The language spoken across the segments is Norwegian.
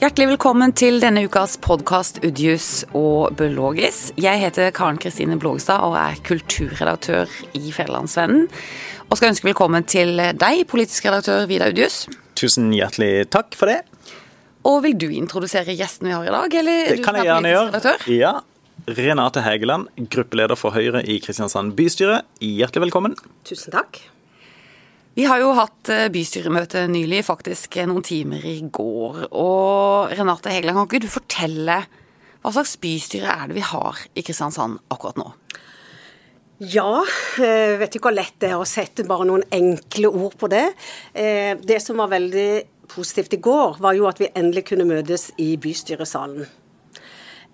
Hjertelig velkommen til denne ukas podkast Udjus og Blågis. Jeg heter Karen Kristine Blågestad og er kulturredaktør i Federlandsvennen. Og skal ønske velkommen til deg, politisk redaktør Vidar Udjus. Tusen hjertelig takk for det. Og vil du introdusere gjesten vi har i dag? Eller det kan jeg gjerne gjøre. Ja. Renate Hægeland, gruppeleder for Høyre i Kristiansand bystyre. Hjertelig velkommen. Tusen takk. Vi har jo hatt eh, bystyremøte nylig, faktisk eh, noen timer i går. Og Renate Hegeland, kan ikke du fortelle hva slags bystyre er det vi har i Kristiansand akkurat nå? Ja, jeg vet ikke hvor lett det er å sette bare noen enkle ord på det. Eh, det som var veldig positivt i går, var jo at vi endelig kunne møtes i bystyresalen.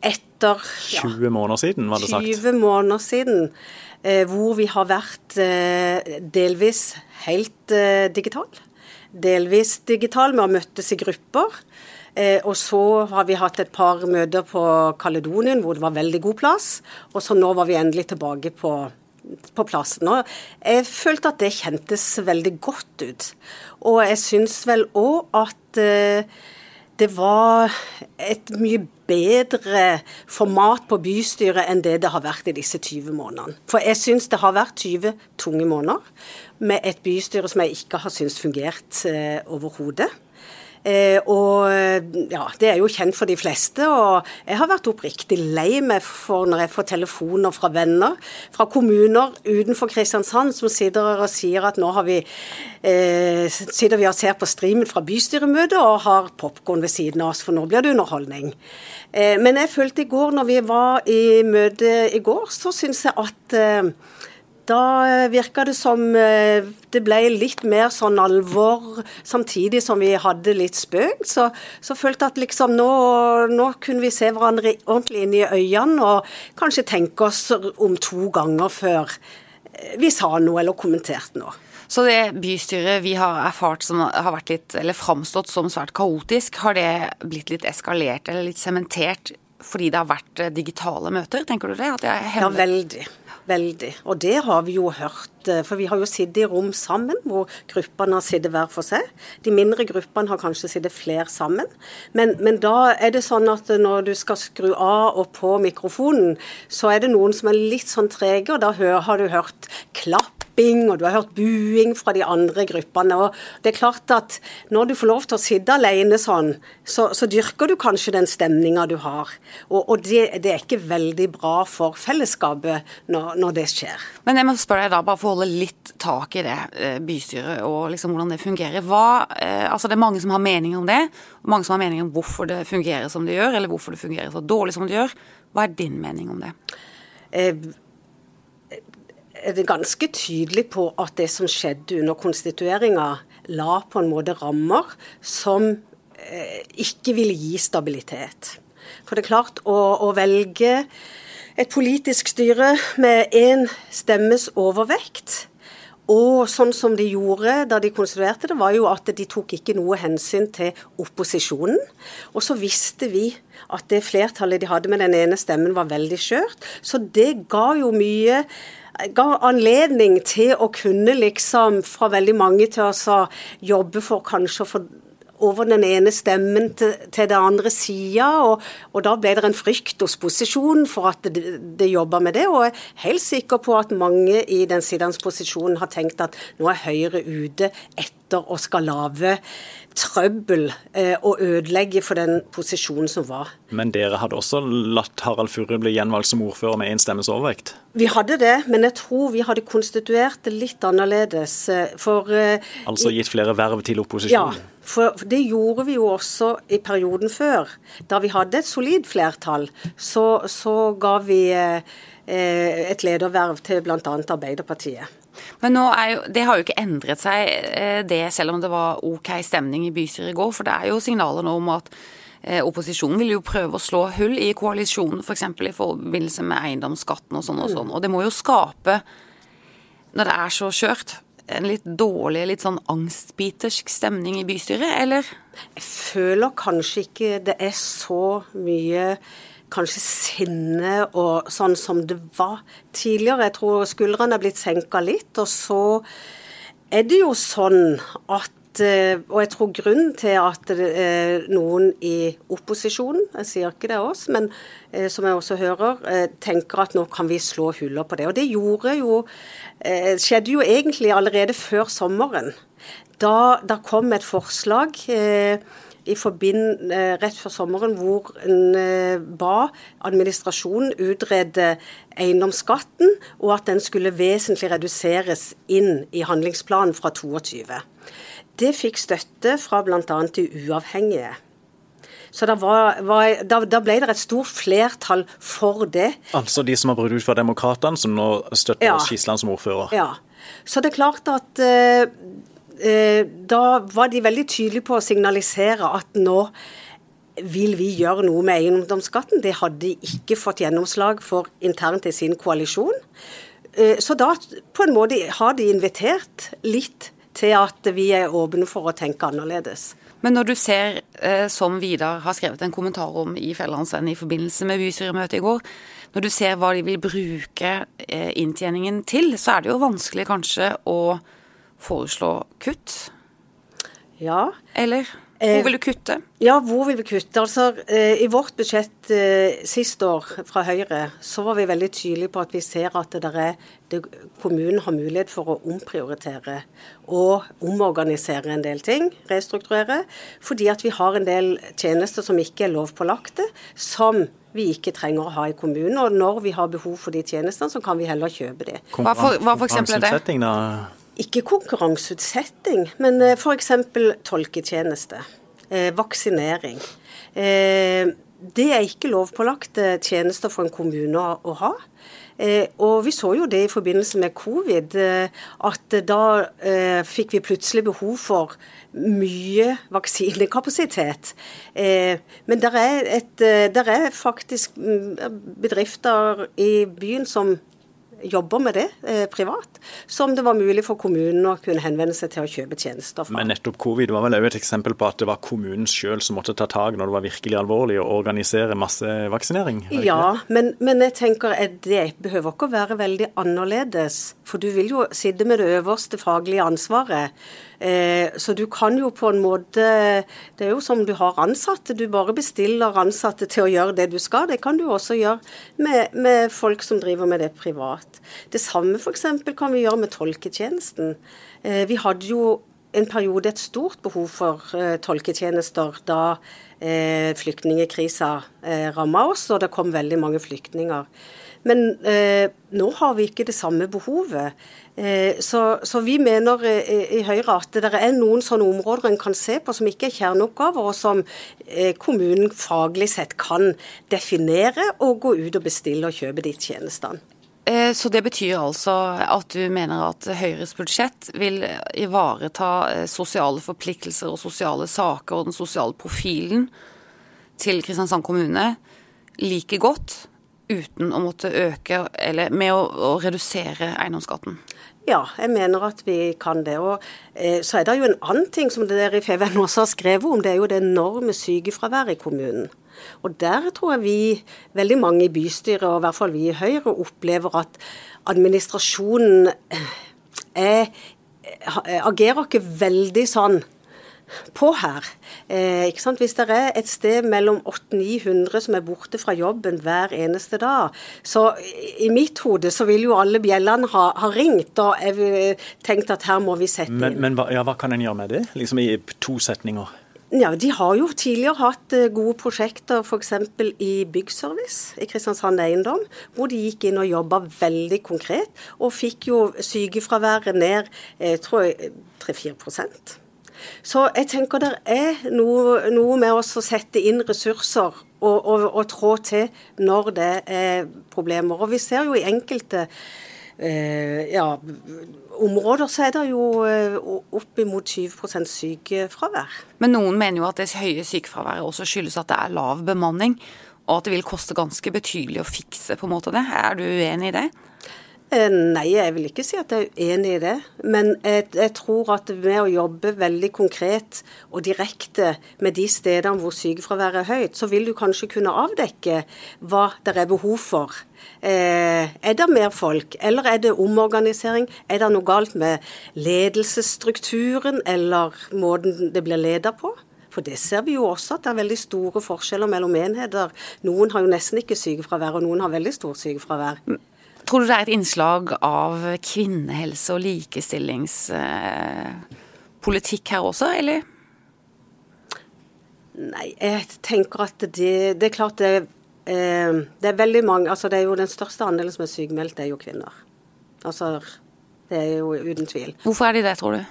Etter ja, 20 måneder siden, var det sagt. 20 måneder siden. Hvor vi har vært delvis helt eh, digital. Delvis digital. Vi har møttes i grupper. Eh, og så har vi hatt et par møter på Kaledonien hvor det var veldig god plass. Og så nå var vi endelig tilbake på, på plassen. Og jeg følte at det kjentes veldig godt ut. Og jeg syns vel òg at eh, det var et mye bedre format på bystyret enn det det har vært i disse 20 månedene. For jeg syns det har vært 20 tunge måneder med et bystyre som jeg ikke har syntes fungert eh, overhodet. Eh, og ja, det er jo kjent for de fleste. Og jeg har vært oppriktig lei meg for når jeg får telefoner fra venner fra kommuner utenfor Kristiansand som sitter og sier at nå har vi eh, sitter vi og ser på streamen fra bystyremøtet og har popkorn ved siden av oss, for nå blir det underholdning. Eh, men jeg følte i går, når vi var i møte i går, så syns jeg at eh, da virka det som eh, det ble litt mer sånn alvor, samtidig som vi hadde litt spøk. Så, så følte jeg at liksom nå, nå, kunne vi se hverandre ordentlig inn i øynene og kanskje tenke oss om to ganger før eh, vi sa noe eller kommenterte noe. Så det bystyret vi har erfart som har vært litt, eller framstått som svært kaotisk, har det blitt litt eskalert eller litt sementert fordi det har vært eh, digitale møter, tenker du det? ja, veldig. Veldig. Og det har vi jo hørt. Eh, for vi har jo sittet i rom sammen, hvor gruppene har sittet hver for seg. De mindre gruppene har kanskje sittet flere sammen. Men, men, da er det sånn at når du skal skru av og på mikrofonen, så er det noen som er litt sånn trege, og da har du hørt klapp klapping, og du har hørt buing fra de andre gruppene. og det er klart at Når du får lov til å sitte alene sånn, så, så dyrker du kanskje den stemninga du har. Og, og det, det, er ikke veldig bra for fellesskapet når, når, det skjer. Men jeg må spørre deg da, bare for å holde litt tak i det eh, bystyret og liksom hvordan det fungerer. Hva, eh, altså Det er mange som har mening om det, og mange som har mening om hvorfor det fungerer som det gjør, eller hvorfor det fungerer så dårlig som det gjør. Hva er din mening om det? Eh, ganske tydelig på at det som skjedde under konstitueringa, la på en måte rammer som eh, ikke ville gi stabilitet. For det er klart, å, å velge et politisk styre med én stemmes overvekt og sånn som de gjorde da de konstruerte det, var jo at de tok ikke noe hensyn til opposisjonen. Og så visste vi at det flertallet de hadde med den ene stemmen, var veldig skjørt. Så det ga jo mye ga anledning til å kunne liksom fra veldig mange til å jobbe for kanskje å få over den ene stemmen til, til det andre sida. Og, og, da ble det en frykt hos posisjonen for at det, det jobba med det. Og jeg er helt sikker på at mange i den sittende posisjonen har tenkt at nå er Høyre ute etter å skal lage trøbbel eh, og ødelegge for den posisjonen som var. Men dere hadde også latt Harald Furre bli gjenvalgt som ordfører med én stemmes overvekt? Vi hadde det, men jeg tror vi hadde konstituert det litt annerledes. Eh, for eh, Altså gitt flere verv til opposisjonen? Ja. For det gjorde vi jo også i perioden før. Da vi hadde et solid flertall, så, så ga vi eh, et lederverv til bl.a. Arbeiderpartiet. Men er jo, det har jo ikke endret seg, eh, det selv om det var OK stemning i bystyret i går. For det er jo signaler nå om at eh, opposisjonen vil jo prøve å slå hull i koalisjonen, f.eks. For i forbindelse med eiendomsskatten og sånn og sånn. Og det må jo skape, når det er så skjørt, en litt dårlig, litt sånn angstbitersk stemning i bystyret, eller? Jeg føler kanskje ikke det er så mye kanskje sinne og sånn som det var tidligere. Jeg tror skuldrene er blitt senka litt. Og så er det jo sånn at eh, Og jeg tror grunnen til at noen i opposisjonen, jeg sier ikke det er oss, men som jeg også hører, tenker at nå kan vi slå huller på det. Og det gjorde jo skjedde jo egentlig allerede før sommeren. Da, da kom et forslag eh, forbind, eh, rett før sommeren hvor en eh, ba administrasjonen utrede eiendomsskatten, og at den skulle vesentlig reduseres inn i handlingsplanen fra 22. Det fikk støtte fra bl.a. de uavhengige. Så var, var, da, da, ble det et stort flertall for det. Altså de som har brutt ut fra Demokratene, som nå støtter ja. Skisland som ordfører? Ja. Så det er klart at Eh, da var de veldig tydelige på å signalisere at nå vil vi gjøre noe med eiendomsskatten. Det hadde de ikke fått gjennomslag for internt i sin koalisjon. Eh, så da på en måte har de invitert litt til at vi er åpne for å tenke annerledes. Men når du ser, eh, som Vidar har skrevet en kommentar om i Fjellandsvennen i forbindelse med bystyremøtet i går, når du ser hva de vil bruke inntjeningen til, så er det jo vanskelig kanskje å foreslå kutt? Ja. Eller hvor vil du kutte? Ja, hvor vil vi kutte? Altså, eh, I vårt budsjett eh, sist år fra Høyre, så var vi veldig tydelige på at vi ser at det er, det, kommunen har mulighet for å omprioritere og omorganisere en del ting, restrukturere. Fordi at vi har en del tjenester som ikke er lovpålagte, som vi ikke trenger å ha i kommunen. Og når vi har behov for de tjenestene, så kan vi heller kjøpe de. Hva for, hva for eksempel er det? Ikke konkurranseutsetting, men eh, f.eks. tolketjeneste. Eh, vaksinering. Eh, det er ikke lovpålagte tjenester for en kommune å, ha. Og vi så jo det i forbindelse med covid, at da fikk vi plutselig behov for mye vaksinekapasitet. men det er, der er faktisk mm, bedrifter i byen som jobber med det eh, privat, som det var mulig for kommunen å kunne henvende seg til å kjøpe tjenester fra. Men nettopp covid var vel òg et eksempel på at det var kommunen sjøl som måtte ta tak når det var virkelig alvorlig, og organisere massevaksinering? Ja, men, men, jeg tenker at det behøver ikke å være veldig annerledes. For du vil jo sitte med det øverste faglige ansvaret. Eh, så du kan jo på en måte Det er jo som du har ansatte. Du bare bestiller ansatte til å gjøre det du skal. Det kan du også gjøre med, med folk som driver med det privat. Det samme f.eks. kan vi gjøre med tolketjenesten. Eh, vi hadde jo en periode et stort behov for eh, tolketjenester da flyktningekrisa eh, ramma oss, og det kom veldig mange flyktninger. Men eh, nå har vi ikke det samme behovet. Eh, så, så, vi mener eh, i Høyre at det er noen sånne områder en kan se på som ikke er kjerneoppgaver, og som kommunen faglig sett kan definere og gå ut og bestille og kjøpe de tjenestene. Så det betyr altså at du mener at Høyres budsjett vil ivareta sosiale forpliktelser og sosiale saker og den sosiale profilen til Kristiansand kommune like godt uten å måtte øke, eller med å, å redusere eiendomsskatten? Ja, jeg mener at vi kan det. Og eh, Så er det jo en annen ting som dere i FVN også har skrevet om, det er jo det enorme sykefraværet i kommunen. Og Der tror jeg vi, veldig mange i bystyret, og i hvert fall vi i Høyre, opplever at administrasjonen eh, er, eh, agerer ikke veldig sånn på her. Eh, Hvis det er et sted mellom 800-900 som er borte fra jobben hver eneste dag, så i mitt hode så vil jo alle bjellene ha, ha ringt, og jeg tenkt at her må vi sette men, inn. Men ja, hva kan en gjøre med det, liksom i to setninger? Ja, De har jo tidligere hatt eh, gode prosjekter f.eks. i byggservice i Kristiansand Eiendom, hvor de gikk inn og jobba veldig konkret, og fikk jo sykefraværet ned jeg tror jeg 3-4% så jeg tenker det er noe, noe med å sette inn ressurser og, og, og, trå til når det er problemer. Og vi ser jo i enkelte eh, ja, områder så er det jo eh, oppimot 20 sykefravær. Men noen mener jo at det høye sykefraværet også skyldes at det er lav bemanning, og at det vil koste ganske betydelig å fikse på en måte det. Er du uenig i det? Eh, nei, jeg vil ikke si at jeg er uenig i det. Men jeg, jeg, tror at med å jobbe veldig konkret og direkte med de stedene hvor sykefraværet er høyt, så vil du kanskje kunne avdekke hva det er behov for. Eh, er det mer folk, eller er det omorganisering? Er det noe galt med ledelsesstrukturen eller måten det blir ledet på? For det ser vi jo også, at det er veldig store forskjeller mellom enheter. Noen har jo nesten ikke sykefravær, og noen har veldig stort sykefravær. Tror du det er et innslag av kvinnehelse og likestillingspolitikk her også, eller? Nei, jeg tenker at det, det er klart det, eh, det er veldig mange altså Det er jo den største andelen som er sykemeldt, det er jo kvinner. Altså, det er jo uten tvil. Hvorfor er de det, tror du?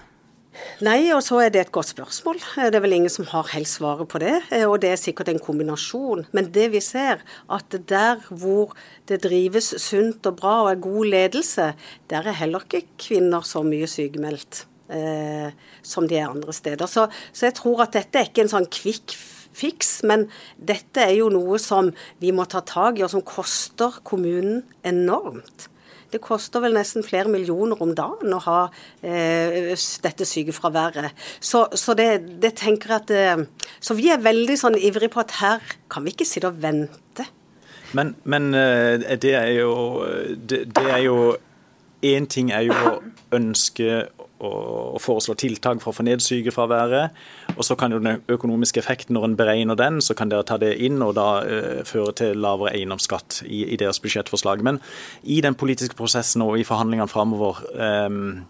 Nei, og så er det et godt spørsmål. Det er vel ingen som har helt svaret på det. Eh, og det er sikkert en kombinasjon. Men det vi ser, at der hvor det drives sunt og bra og er god ledelse, der er heller ikke kvinner så mye sykemeldt eh, som de er andre steder. Så, så jeg tror at dette er ikke en sånn kvikk fiks, men dette er jo noe som vi må ta tak i, og som koster kommunen enormt. Det koster vel nesten flere millioner om dagen å ha eh, dette sykefraværet. Så, så det, det, tenker jeg at eh, Så vi er veldig sånn ivrige på at her kan vi ikke sitte og vente. Men, men eh, det er jo det, det er jo Én ting er jo å ønske å foreslå tiltak for å få ned sykefraværet. Og så kan jo den økonomiske effekten, når en beregner den, så kan dere ta det inn og da uh, føre til lavere eiendomsskatt i, i, deres budsjettforslag. Men i den politiske prosessen og i forhandlingene framover um,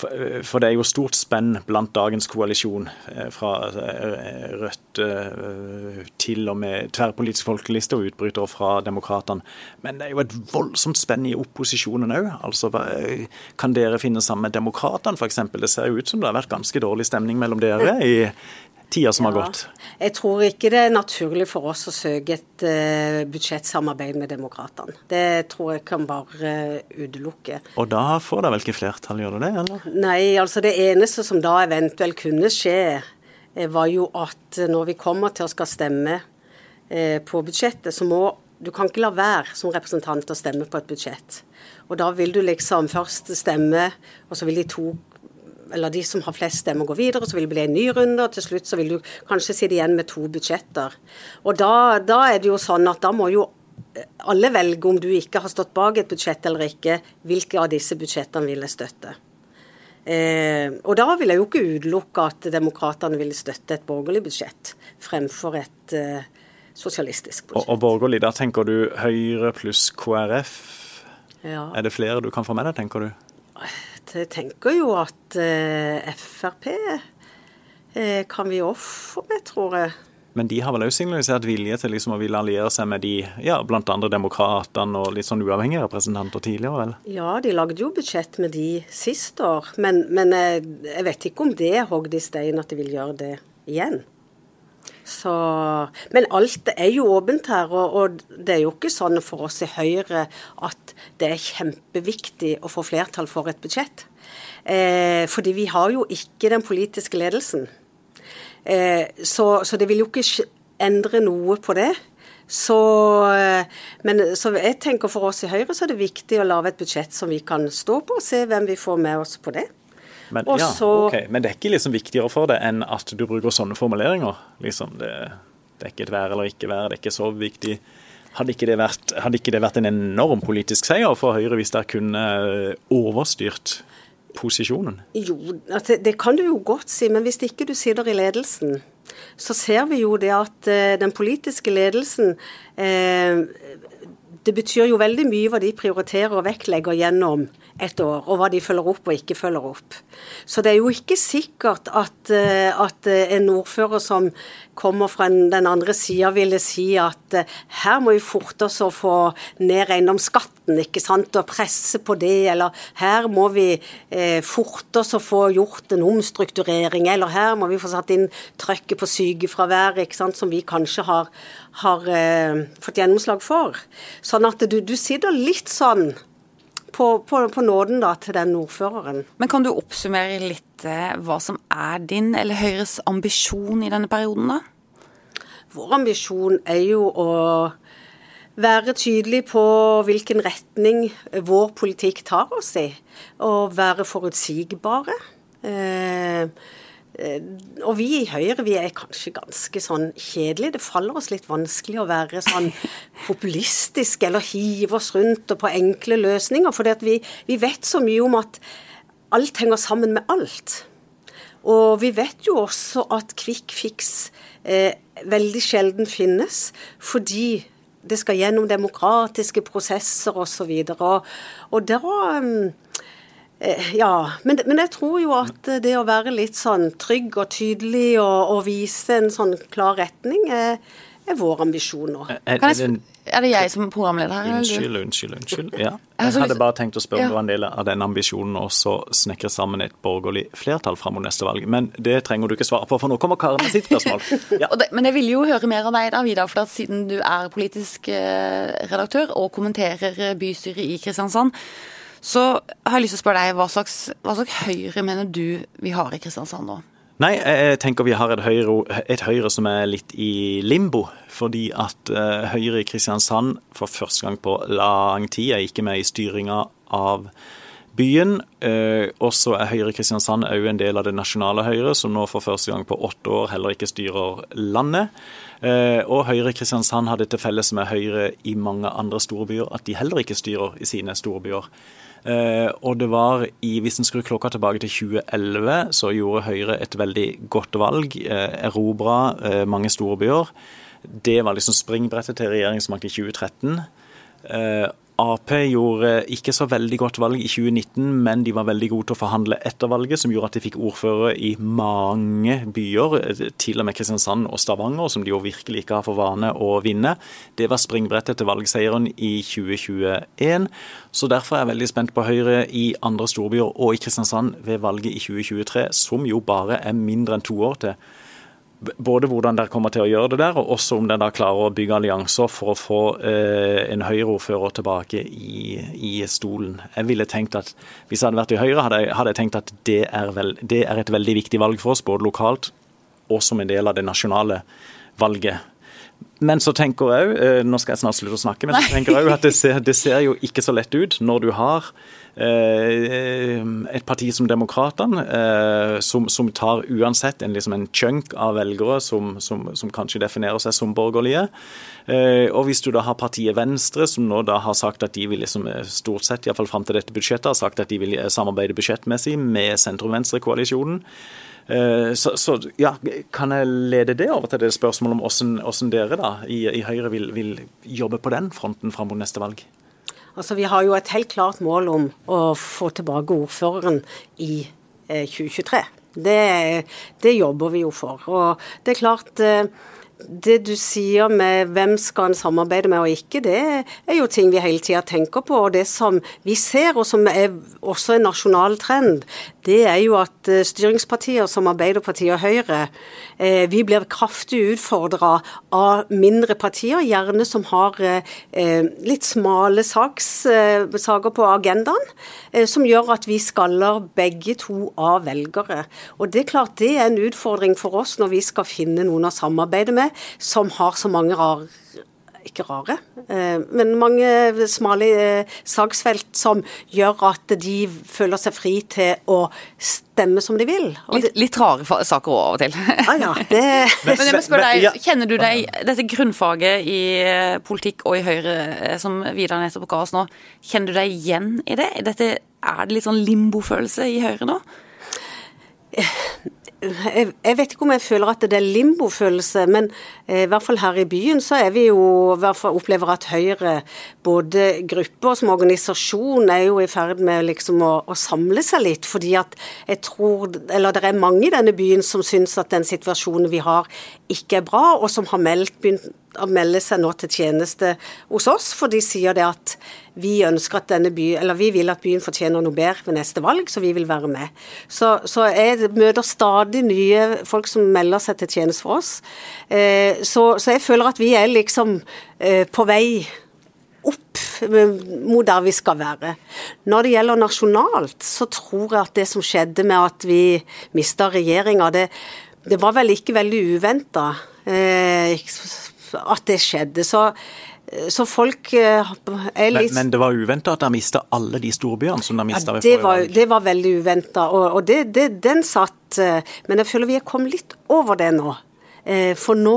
for det er jo stort spenn blant dagens koalisjon, eh, fra eh, Rødt eh, til og med tverrpolitisk folkeliste og utbrytere fra Demokratene. Men det er jo et voldsomt spenn i opposisjonen òg. Altså, kan dere finne sammen med Demokratene f.eks.? Det ser jo ut som det har vært ganske dårlig stemning mellom dere i, tida som ja. har gått? Jeg tror ikke det er naturlig for oss å søke et uh, budsjettsamarbeid med Demokratene. Det tror jeg kan bare uh, utelukke. Og da får dere vel ikke flertall, gjør det det? eller? Nei, altså det eneste som da eventuelt kunne skje, uh, var jo at når vi kommer til å skal stemme på budsjettet, så må du kan ikke la være som representant å stemme på et budsjett. Og da vil du liksom først stemme, og så vil de to eller de som har flest stemmer, gå videre, så vil det bli en ny runde, og til slutt så vil du kanskje sitte igjen med to budsjetter. Og da, da er det jo sånn at da må jo alle velge, om du ikke har stått bak et budsjett eller ikke, hvilke av disse budsjettene vil jeg støtte. Eh, og da vil jeg jo ikke utelukke at demokratene ville støtte et borgerlig budsjett fremfor et eh, sosialistisk budsjett. Og, og, borgerlig, da tenker du Høyre pluss KrF. Ja. Er det flere du kan få med deg, tenker du? Jeg tenker jo at eh, Frp eh, kan vi òg få med, tror jeg. Men de har vel også signalisert vilje til liksom å ville alliere seg med de, ja, andre demokratene og litt sånn uavhengige representanter tidligere, vel? Ja, de lagde jo budsjett med de sist år, men, men jeg, eh, jeg vet ikke om det er hogd i stein at de vil gjøre det igjen. Så, men alt er jo åpent her, og, og, det er jo ikke sånn for oss i Høyre at det er kjempeviktig å få flertall for et budsjett. Eh, fordi vi har jo ikke den politiske ledelsen. Eh, så, så, det vil jo ikke endre noe på det. Så, eh, men så jeg tenker for oss i Høyre så er det viktig å lage et budsjett som vi kan stå på, og se hvem vi får med oss på det. Men, ja, okay. Men det er ikke liksom viktigere for deg enn at du bruker sånne formuleringer? Liksom, det, det, er ikke et vær eller ikke vær, det er ikke så viktig. Hadde ikke, det vært, hadde ikke det vært en enorm politisk seier for Høyre hvis dere kunne overstyrt posisjonen? Jo, altså, det kan du jo godt si, men hvis ikke du sitter i ledelsen, så ser vi jo det at uh, den politiske ledelsen eh, Det betyr jo veldig mye hva de prioriterer og vektlegger gjennom et år, og hva de følger opp og ikke følger opp. Så det er jo ikke sikkert at, eh, at eh, en ordfører som kommer fra den andre sida, ville si at eh, her må vi forte oss å få ned eiendomsskatten, ikke sant, og presse på det, eller her må vi eh, forte oss å få gjort en omstrukturering, eller her må vi få satt inn trøkket på sykefraværet, ikke sant, som vi kanskje har, har eh, fått gjennomslag for. Sånn at du, du sitter litt sånn på, på, på, nåden da, til den ordføreren. Men Kan du oppsummere litt eh, hva som er din eller Høyres ambisjon i denne perioden, da? Vår ambisjon er jo å være tydelig på hvilken retning vår politikk tar oss i, og være forutsigbare. Eh, eh, og vi i Høyre vi er kanskje ganske sånn kjedelige. Det faller oss litt vanskelig å være sånn populistiske eller hive oss rundt og på enkle løsninger. For vi, vi vet så mye om at alt henger sammen med alt. Og vi vet jo også at quick fix eh, veldig sjelden finnes, fordi det skal gjennom demokratiske prosesser osv. Og, og, og da um, ja, men, men, jeg tror jo at det å være litt sånn trygg og tydelig og, og vise en sånn klar retning, er, er vår ambisjon nå. Er, er, det, er det jeg som programleder her? Unnskyld, unnskyld. unnskyld. Ja. Jeg hadde bare tenkt å spørre om det var en del av den ambisjonen også snekre sammen et borgerlig flertall fram mot neste valg. Men det trenger du ikke svare på, for nå kommer Karen med sitt spørsmål. Ja. men jeg vil jo høre mer av deg da, Vidar, for siden du er politisk eh, redaktør og kommenterer bystyret i Kristiansand så har jeg lyst til å spørre deg, hva slags, hva slags Høyre mener du vi har i Kristiansand nå? Nei, jeg tenker vi har et Høyre, et høyre som er litt i limbo. Fordi at uh, Høyre i Kristiansand for første gang på lang tid er ikke med i styringa av byen. Uh, og så er Høyre i Kristiansand òg en del av det nasjonale Høyre, som nå for første gang på åtte år heller ikke styrer landet. Uh, og Høyre i Kristiansand har det til felles med Høyre i mange andre storbyer at de heller ikke styrer i sine storbyer. Uh, og det var i, Hvis en skrur klokka tilbake til 2011, så gjorde Høyre et veldig godt valg. Uh, Erobra uh, mange storbyer. Det var liksom springbrettet til regjeringsmakt i 2013. Ap gjorde ikke så veldig godt valg i 2019, men de var veldig gode til å forhandle etter valget, som gjorde at de fikk ordfører i mange byer, til og med Kristiansand og Stavanger, som de jo virkelig ikke har for vane å vinne. Det var springbrettet til valgseieren i 2021. Så derfor er jeg veldig spent på Høyre i andre storbyer og i Kristiansand ved valget i 2023, som jo bare er mindre enn to år til både hvordan dere kommer til å gjøre det der, og også om dere klarer å bygge allianser for å få eh, en Høyre-ordfører tilbake i, i, stolen. Jeg ville tenkt at Hvis jeg hadde vært i Høyre, hadde jeg, hadde jeg tenkt at det er, vel, det er, et veldig viktig valg for oss, både lokalt og som en del av det nasjonale valget. Men så tenker jeg òg, eh, nå skal jeg snart slutte å snakke, men så tenker jeg at det ser, det ser jo ikke så lett ut når du har et parti som Demokratene, eh, som, som, tar uansett en, liksom en chunk av velgere som, som, som, kanskje definerer seg som borgerlige. Eh, og hvis du da har partiet Venstre, som nå da har sagt at de vil liksom stort sett, iallfall fram til dette budsjettet, har sagt at de vil samarbeide budsjettmessig med sentrum-venstre-koalisjonen. Så, så, ja, kan jeg lede det over til det spørsmålet om hvordan, hvordan dere da i, i Høyre vil, vil, jobbe på den fronten fram mot neste valg? Altså, Vi har jo et helt klart mål om å få tilbake ordføreren i eh, 2023. Det, det, jobber vi jo for. Og det er klart eh, det du sier med hvem skal en samarbeide med og ikke, det er jo ting vi hele tida tenker på. Og det som vi ser, og som er også en nasjonal trend, det er jo at eh, styringspartier som Arbeiderpartiet og Høyre, eh, vi blir kraftig utfordra av mindre partier, gjerne som har eh, litt smale saks, saker på agendaen, som gjør at vi skaller begge to av velgere. Og Det er klart det er en utfordring for oss når vi skal finne noen å samarbeide med som har så mange rare ikke rare, eh, men mange smale eh, saksfelt som gjør at de føler seg fri til å stemme som de vil. Litt, litt, rare saker av og til. Ah, ja, det... men jeg må spørre deg, Kjenner du deg dette grunnfaget i eh, politikk og i Høyre som Vidar nettopp ga oss nå, kjenner du deg igjen i det? Dette, er det litt sånn limbofølelse i Høyre nå? Jeg, jeg, vet ikke om jeg føler at det er limbofølelse, men eh, i hvert fall her i byen så er vi jo i hvert fall opplever at Høyre, både grupper som organisasjon, er jo i ferd med liksom å, å, samle seg litt. Fordi at jeg tror Eller det er mange i denne byen som syns at den situasjonen vi har, ikke er bra, og som har meldt, begynt å melde seg nå til tjeneste hos oss, for de sier det at vi ønsker at denne by, eller vi vil at byen fortjener noe bedre ved neste valg, så vi vil være med. Så, så jeg møter stadig nye folk som melder seg til tjeneste for oss. Eh, så, så, jeg føler at vi er liksom eh, på vei opp mot der vi skal være. Når det gjelder nasjonalt, så tror jeg at det som skjedde med at vi mista regjeringa, det, det, var vel ikke veldig uventa. Eh, at det skjedde. Så så folk er litt men, men, det var uventa at dere mista alle de storbyene som dere mista ja, ved forrige valg? Det var veldig uventa, og, og det, det, den satt Men jeg føler vi er kommet litt over det nå. Eh, for nå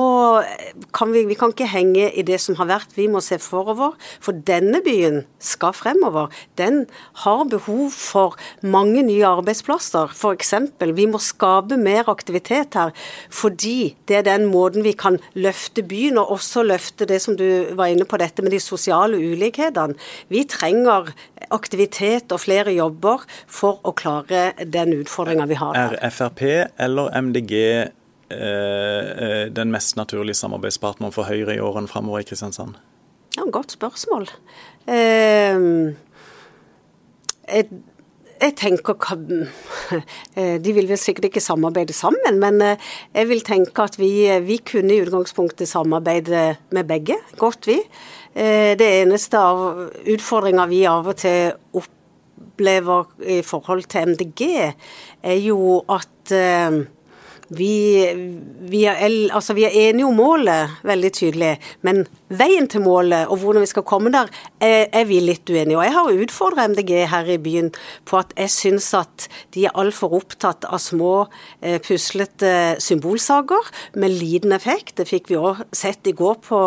kan vi, vi kan ikke henge i det som har vært, vi må se forover. For denne byen skal fremover. Den har behov for mange nye arbeidsplasser. F.eks. vi må skape mer aktivitet her, fordi det er den måten vi kan løfte byen, og også løfte det som du var inne på, dette med de sosiale ulikhetene. Vi trenger aktivitet og flere jobber for å klare den utfordringa vi har. Her. Er Frp eller MDG den mest naturlige samarbeidspartneren for Høyre i årene framover i Kristiansand? Ja, Godt spørsmål. Eh, jeg, jeg, tenker De vil vel sikkert ikke samarbeide sammen, men jeg vil tenke at vi, vi kunne i utgangspunktet samarbeide med begge. Godt, vi. Det eneste av utfordringa vi av og til opplever i forhold til MDG, er jo at vi, vi, er, altså vi, er, enige om målet, veldig tydelig. Men veien til målet og hvordan vi skal komme der, er, er vi litt uenig. Og jeg har utfordra MDG her i byen på at jeg syns at de er altfor opptatt av små, eh, puslete symbolsaker med liten effekt. Det fikk vi òg sett i går på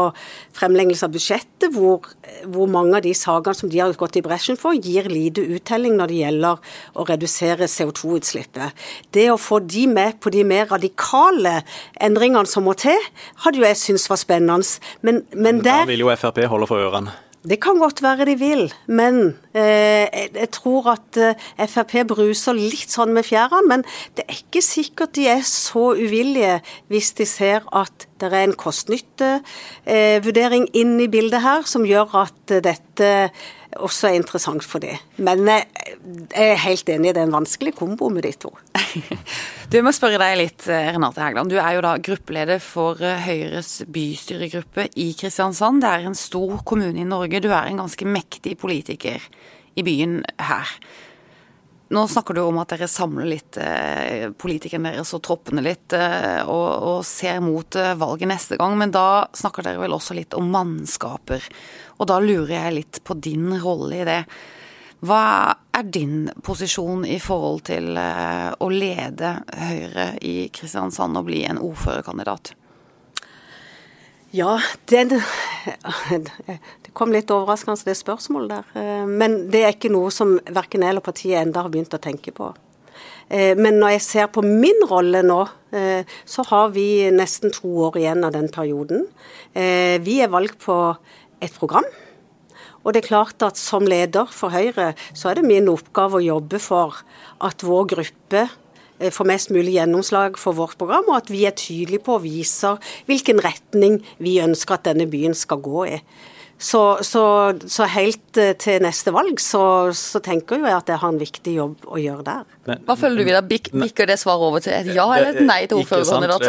fremleggelse av budsjettet, hvor, hvor mange av de sakene som de har gått i bresjen for, gir lite uttelling når det gjelder å redusere CO2-utslippet. Det å få de med på de mer radikale endringene som må til, hadde jo jeg syntes var spennende. Men, men der Da vil jo Frp holde for ørene. Det kan godt være de vil, men eh, jeg tror at eh, Frp bruser litt sånn med fjærene. Men det er ikke sikkert de er så uvillige hvis de ser at det er en kost-nytte-vurdering eh, inn i bildet her som gjør at dette også er interessant for det. Men eh, jeg er helt enig, det er en vanskelig kombo med de to. du må spørre deg litt, eh, Renate Hegland. Du er jo da gruppeleder for eh, Høyres bystyregruppe i Kristiansand. Det er en stor kommune i Norge. Du er en ganske mektig politiker i byen her. Nå snakker du om at dere samler litt eh, politikerne deres og troppene litt, eh, og, og, ser mot eh, valget neste gang, men da snakker dere vel også litt om mannskaper. Og da lurer jeg litt på din rolle i det. Hva er din posisjon i forhold til å lede Høyre i Kristiansand og bli en ordførerkandidat? Ja, den Det kom litt overraskende, det spørsmålet der. Eh, men det er ikke noe som verken jeg eller partiet enda har begynt å tenke på. Eh, men når jeg ser på min rolle nå, eh, så har vi nesten to år igjen av den perioden. Vi er valgt på et program. Og det er klart at som leder for Høyre, så er det min oppgave å jobbe for at vår gruppe Eh, få mest mulig gjennomslag for vårt program, og at vi er tydelige på og viser hvilken retning vi ønsker at denne byen skal gå i. Så, så, så helt eh, til neste valg så, så, tenker jeg at jeg har en viktig jobb å gjøre der. Men, Hva føler du videre? Bikker det svaret over til et ja eller et nei til ordførerkandidat?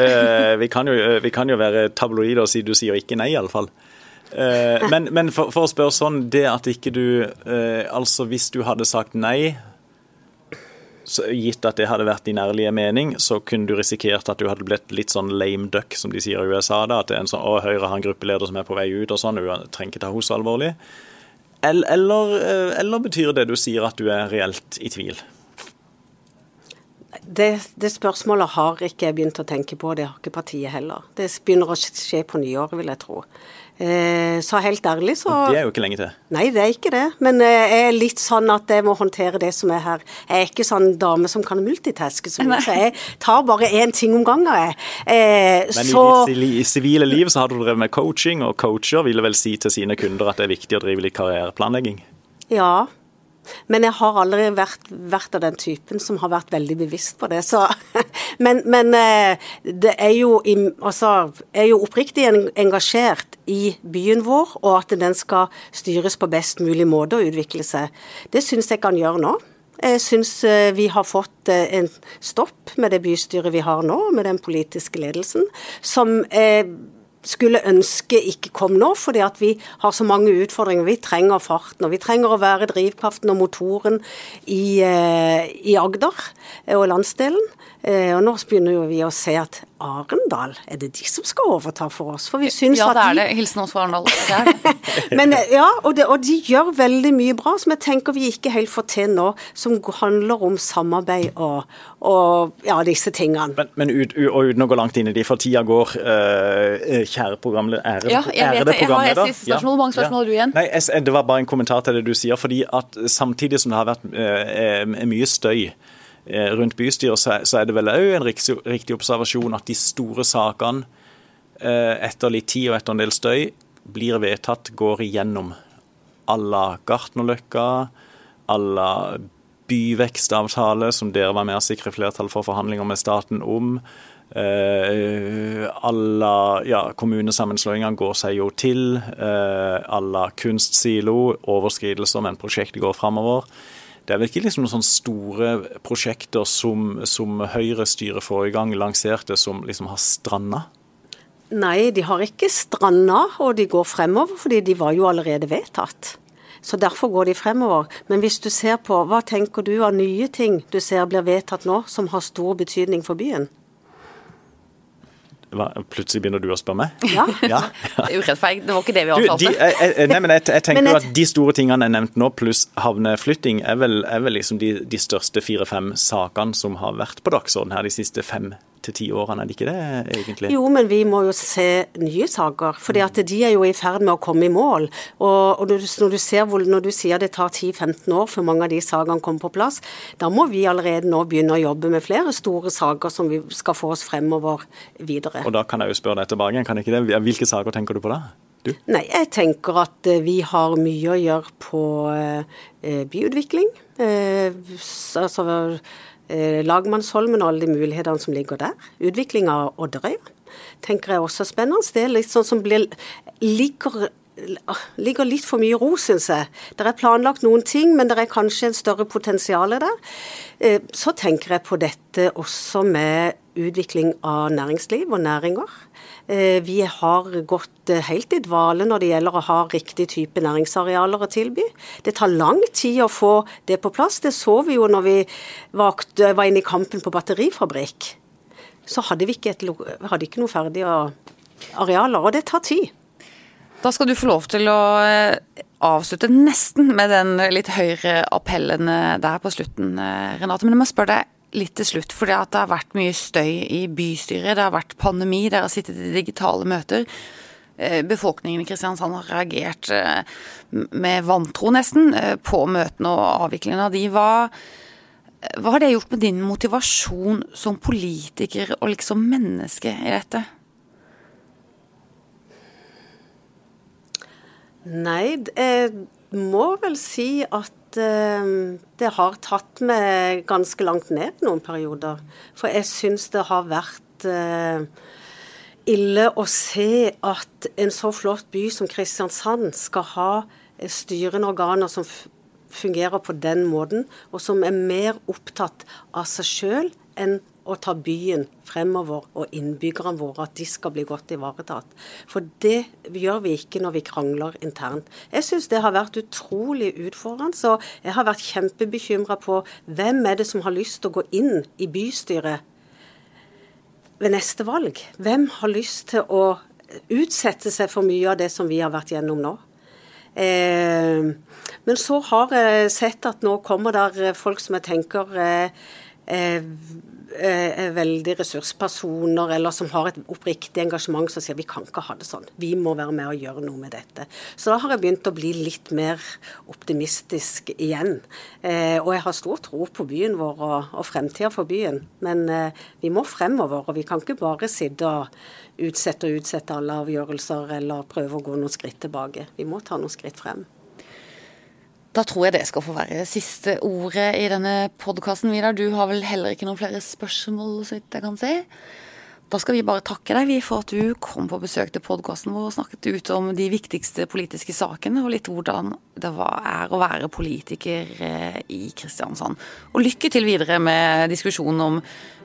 Vi, kan jo, vi kan jo være tabloide og si du sier ikke nei, iallfall. Men, men for, for, å spørre sånn, det at ikke du Altså hvis du hadde sagt nei, gitt at det hadde vært din ærlige mening, så kunne du risikert at du hadde blitt litt sånn lame duck, som de sier i USA. da, At det er en sånn, å, Høyre har en gruppeleder som er på vei ut, og sånn. Du trenger ikke ta henne så alvorlig. Eller, eller, eh, eller, betyr det du sier at du er reelt i tvil? Det, det, spørsmålet har ikke jeg begynt å tenke på, det har ikke partiet heller. Det begynner å skje på nyåret, vil jeg tro. Eh, så helt ærlig så Det er jo ikke lenge til. Nei, det er ikke det. Men eh, jeg er litt sånn at jeg må håndtere det som er her. Jeg er ikke sånn dame som kan multitaske så mye, så jeg tar bare én ting om gangen, jeg. Eh, Men så... i ditt sivile liv så har du drevet med coaching, og coacher ville vel si til sine kunder at det er viktig å drive litt karriereplanlegging? Ja, men jeg har aldri vært, vært, av den typen som har vært veldig bevisst på det. Så, men, men, eh, det er jo, altså, er jo oppriktig engasjert i byen vår, og at den skal styres på best mulig måte og utvikle seg. Det syns jeg kan gjøre nå. Jeg syns eh, vi har fått eh, en stopp med det bystyret vi har nå, med den politiske ledelsen, som er skulle ønske ikke kom nå, fordi at vi har så mange utfordringer. Vi trenger farten, og vi trenger å være drivkraften og motoren i, eh, i Agder og landsdelen. Eh, og nå begynner vi å se at Arendal, er det de som skal overta for oss? For vi syns ja, at det er de det. Hilsen oss fra Arendal. Men ja, og, det, og de gjør veldig mye bra som jeg tenker vi ikke helt får til nå, som handler om samarbeid og, og ja, disse tingene. Men, men ut, og uten å gå langt inn i de, for tida går, uh, kjære programleder ære, Ja, jeg vet det. Jeg har et siste spørsmål. Hvor mange spørsmål har du igjen? Nei, jeg, Det var bare en kommentar til det du sier. fordi at Samtidig som det har vært uh, mye støy rundt bystyret, så er det vel òg en riktig, observasjon at de store sakene, eh, etter litt tid og etter en del støy, blir vedtatt, går igjennom. à la Gartnerløkka, à la byvekstavtale, som dere var med å sikre flertall for forhandlinger med staten om. Uh, alla ja, kommunesammenslåingene går seg jo til. Uh, alla kunstsilo, overskridelser, men prosjektet går framover. Det er vel ikke liksom noen sånne store prosjekter som, som Høyre-styret forrige gang lanserte, som liksom har stranda? Nei, de har ikke stranda, og de går fremover, fordi de var jo allerede vedtatt. Så derfor går de fremover. Men hvis du ser på, hva tenker du av nye ting du ser blir vedtatt nå, som har stor betydning for byen? Hva, plutselig begynner du å spørre meg? Ja. ja. Er urettferdig. Det var ikke det vi avtalte. De, nei, men jeg, jeg tenker men at de store tingene jeg nevnte nå, pluss havneflytting, er vel, er vel liksom de, de største fire-fem sakene som har vært på dagsordenen her de siste fem til ti årene, er det ikke det egentlig? Jo, men vi må jo se nye saker. at de er jo i ferd med å komme i mål. Og, og når, du, ser, når, du, sier det tar 10-15 år før mange av de sakene kommer på plass, da må vi allerede nå begynne å jobbe med flere store saker som vi skal få oss fremover videre. Og da kan jeg jo spørre deg tilbake kan ikke det? Hvilke saker tenker du på da? Du? Nei, jeg tenker at eh, vi har mye å gjøre på eh, byutvikling. Eh, altså eh, Lagmannsholmen og alle de mulighetene som ligger der. Utvikling av Odderøya tenker jeg også er spennende. Det er litt sånn som blir, ligger, ligger litt for mye ro, syns jeg. Det er planlagt noen ting, men det er kanskje en større potensial der. Eh, så tenker jeg på dette også med utvikling av næringsliv og næringer. Eh, vi har gått eh, helt i dvale når det gjelder å ha riktig type næringsarealer å tilby. Det tar lang tid å få det på plass. Det så vi jo når vi var, inne i kampen på batterifabrikk. Så hadde vi ikke, et, hadde ikke noe ferdige arealer, og det tar tid. Da skal du få lov til å eh, avslutte nesten med den litt høyere appellen der på slutten, Renate. Men jeg må spørre deg, litt til slutt, for det har vært mye støy i bystyret. Det har vært pandemi, dere har sittet i digitale møter. Eh, befolkningen i Kristiansand har reagert eh, med vantro, nesten, eh, på møtene og avviklingen av de. Hva, hva har det gjort med din motivasjon som politiker og liksom menneske i dette? Nei, må vel si at Eh, det har tatt meg ganske langt ned noen perioder. For jeg syns det har vært eh, ille å se at en så flott by som Kristiansand skal ha eh, styrende organer som fungerer på den måten, og som er mer opptatt av seg sjøl enn å ta byen fremover og innbyggerne våre, at de skal bli godt ivaretatt. For det gjør vi ikke når vi krangler internt. Jeg syns det har vært utrolig utfordrende. Så jeg har vært kjempebekymra på hvem er det som har lyst til å gå inn i bystyret ved neste valg? Hvem har lyst til å utsette seg for mye av det som vi har vært gjennom nå? Eh, men så har jeg sett at nå kommer der folk som jeg tenker eh, eh, er veldig ressurspersoner eller som har et oppriktig engasjement som sier vi kan ikke ha det sånn. Vi må være med og gjøre noe med dette. Så da har jeg begynt å bli litt mer optimistisk igjen. Eh, og jeg har stor tro på byen vår og, og fremtida for byen. Men eh, vi må fremover, og vi kan ikke bare sitte og utsette og utsette alle avgjørelser eller prøve å gå noen skritt tilbake. Vi må ta noen skritt frem. Da tror jeg det skal få være siste ordet i denne podkasten, Vidar. Du har vel heller ikke noen flere spørsmål, så vidt jeg kan si. Da skal vi bare takke deg vi for at du kom på besøk til podkasten vår og snakket ut om de viktigste politiske sakene, og litt hvordan det er å være politiker eh, i Kristiansand. Og lykke til videre med diskusjonen om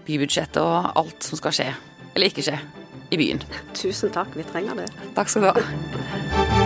bybudsjettet og alt som skal skje, eller ikke skje, i byen. Tusen takk, vi trenger det. Takk skal du ha.